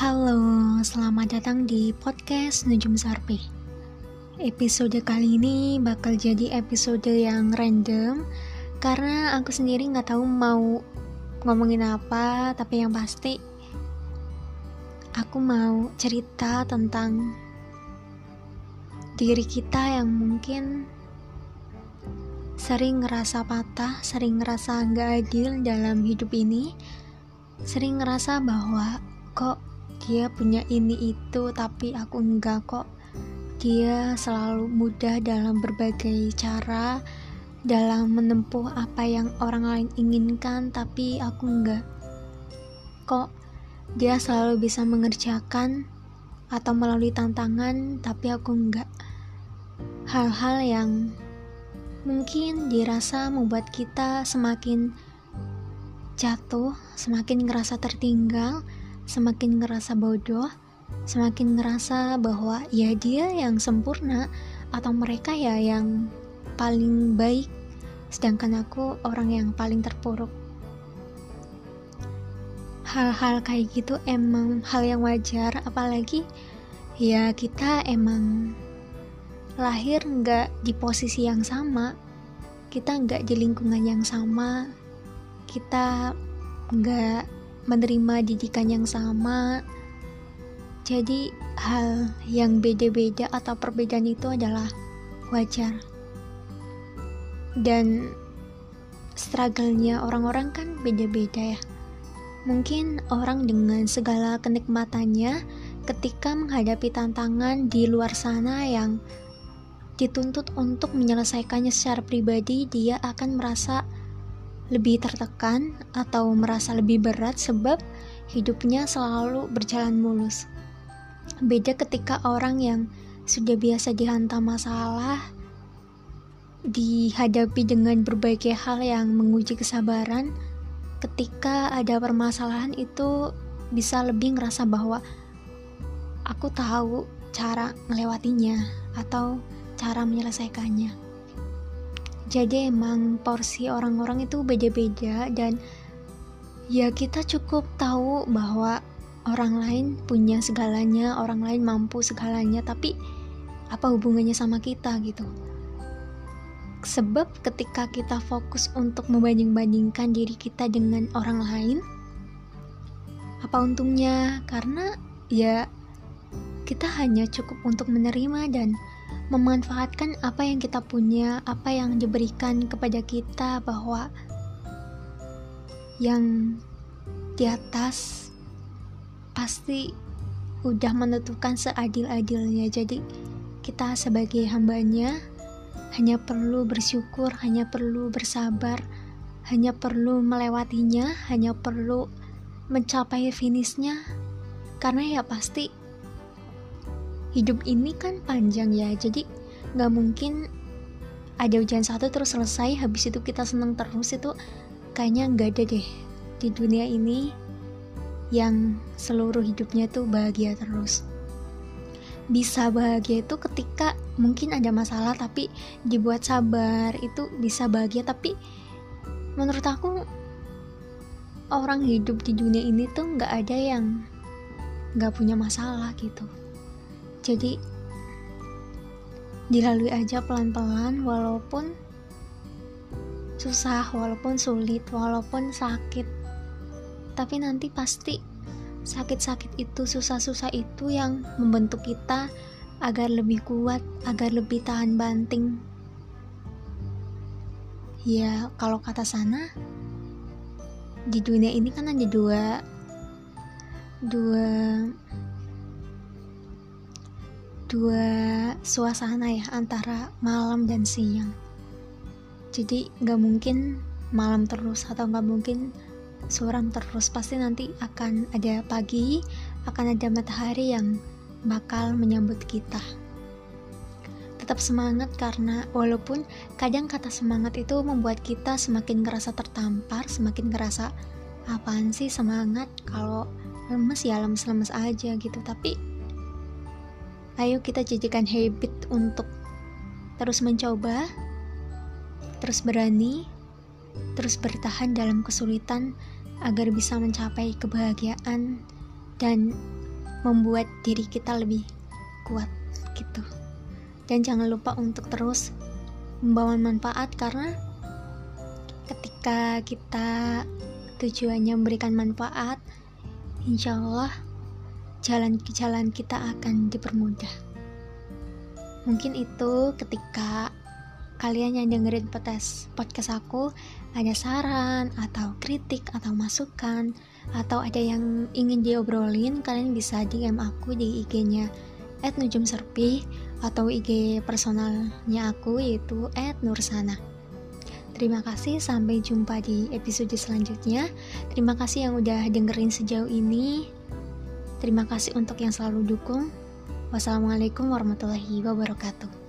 Halo, selamat datang di podcast Nujum Sarpi. Episode kali ini bakal jadi episode yang random karena aku sendiri nggak tahu mau ngomongin apa, tapi yang pasti aku mau cerita tentang diri kita yang mungkin sering ngerasa patah, sering ngerasa nggak adil dalam hidup ini, sering ngerasa bahwa kok dia punya ini itu tapi aku enggak kok. Dia selalu mudah dalam berbagai cara dalam menempuh apa yang orang lain inginkan tapi aku enggak kok. Dia selalu bisa mengerjakan atau melalui tantangan tapi aku enggak. Hal-hal yang mungkin dirasa membuat kita semakin jatuh semakin ngerasa tertinggal semakin ngerasa bodoh, semakin ngerasa bahwa ya dia yang sempurna atau mereka ya yang paling baik, sedangkan aku orang yang paling terpuruk. Hal-hal kayak gitu emang hal yang wajar, apalagi ya kita emang lahir nggak di posisi yang sama, kita nggak di lingkungan yang sama, kita nggak menerima didikan yang sama. Jadi, hal yang beda-beda atau perbedaan itu adalah wajar. Dan struggle-nya orang-orang kan beda-beda ya. Mungkin orang dengan segala kenikmatannya ketika menghadapi tantangan di luar sana yang dituntut untuk menyelesaikannya secara pribadi, dia akan merasa lebih tertekan atau merasa lebih berat sebab hidupnya selalu berjalan mulus. Beda ketika orang yang sudah biasa dihantam masalah dihadapi dengan berbagai hal yang menguji kesabaran ketika ada permasalahan itu bisa lebih ngerasa bahwa aku tahu cara melewatinya atau cara menyelesaikannya jadi emang porsi orang-orang itu beda-beda dan ya kita cukup tahu bahwa orang lain punya segalanya, orang lain mampu segalanya, tapi apa hubungannya sama kita gitu? Sebab ketika kita fokus untuk membanding-bandingkan diri kita dengan orang lain, apa untungnya? Karena ya kita hanya cukup untuk menerima dan memanfaatkan apa yang kita punya, apa yang diberikan kepada kita, bahwa yang di atas pasti udah menentukan seadil-adilnya. Jadi, kita sebagai hambanya hanya perlu bersyukur, hanya perlu bersabar, hanya perlu melewatinya, hanya perlu mencapai finishnya, karena ya pasti hidup ini kan panjang ya jadi nggak mungkin ada ujian satu terus selesai habis itu kita seneng terus itu kayaknya nggak ada deh di dunia ini yang seluruh hidupnya tuh bahagia terus. Bisa bahagia itu ketika mungkin ada masalah tapi dibuat sabar itu bisa bahagia tapi menurut aku orang hidup di dunia ini tuh nggak ada yang nggak punya masalah gitu jadi dilalui aja pelan-pelan walaupun susah walaupun sulit walaupun sakit. Tapi nanti pasti sakit-sakit itu susah-susah itu yang membentuk kita agar lebih kuat agar lebih tahan banting. Ya kalau kata sana di dunia ini kan ada dua dua dua suasana ya antara malam dan siang. Jadi nggak mungkin malam terus atau nggak mungkin suram terus. Pasti nanti akan ada pagi akan ada matahari yang bakal menyambut kita. Tetap semangat karena walaupun kadang kata semangat itu membuat kita semakin ngerasa tertampar semakin ngerasa apaan sih semangat? Kalau lemes ya lemes-lemes aja gitu. Tapi Ayo kita jadikan habit untuk terus mencoba, terus berani, terus bertahan dalam kesulitan agar bisa mencapai kebahagiaan dan membuat diri kita lebih kuat gitu. Dan jangan lupa untuk terus membawa manfaat karena ketika kita tujuannya memberikan manfaat insya Allah jalan-jalan kita akan dipermudah mungkin itu ketika kalian yang dengerin podcast, aku ada saran atau kritik atau masukan atau ada yang ingin diobrolin kalian bisa DM aku di IG-nya @nujumserpi atau IG personalnya aku yaitu @nursana. Terima kasih sampai jumpa di episode selanjutnya. Terima kasih yang udah dengerin sejauh ini. Terima kasih untuk yang selalu dukung. Wassalamualaikum warahmatullahi wabarakatuh.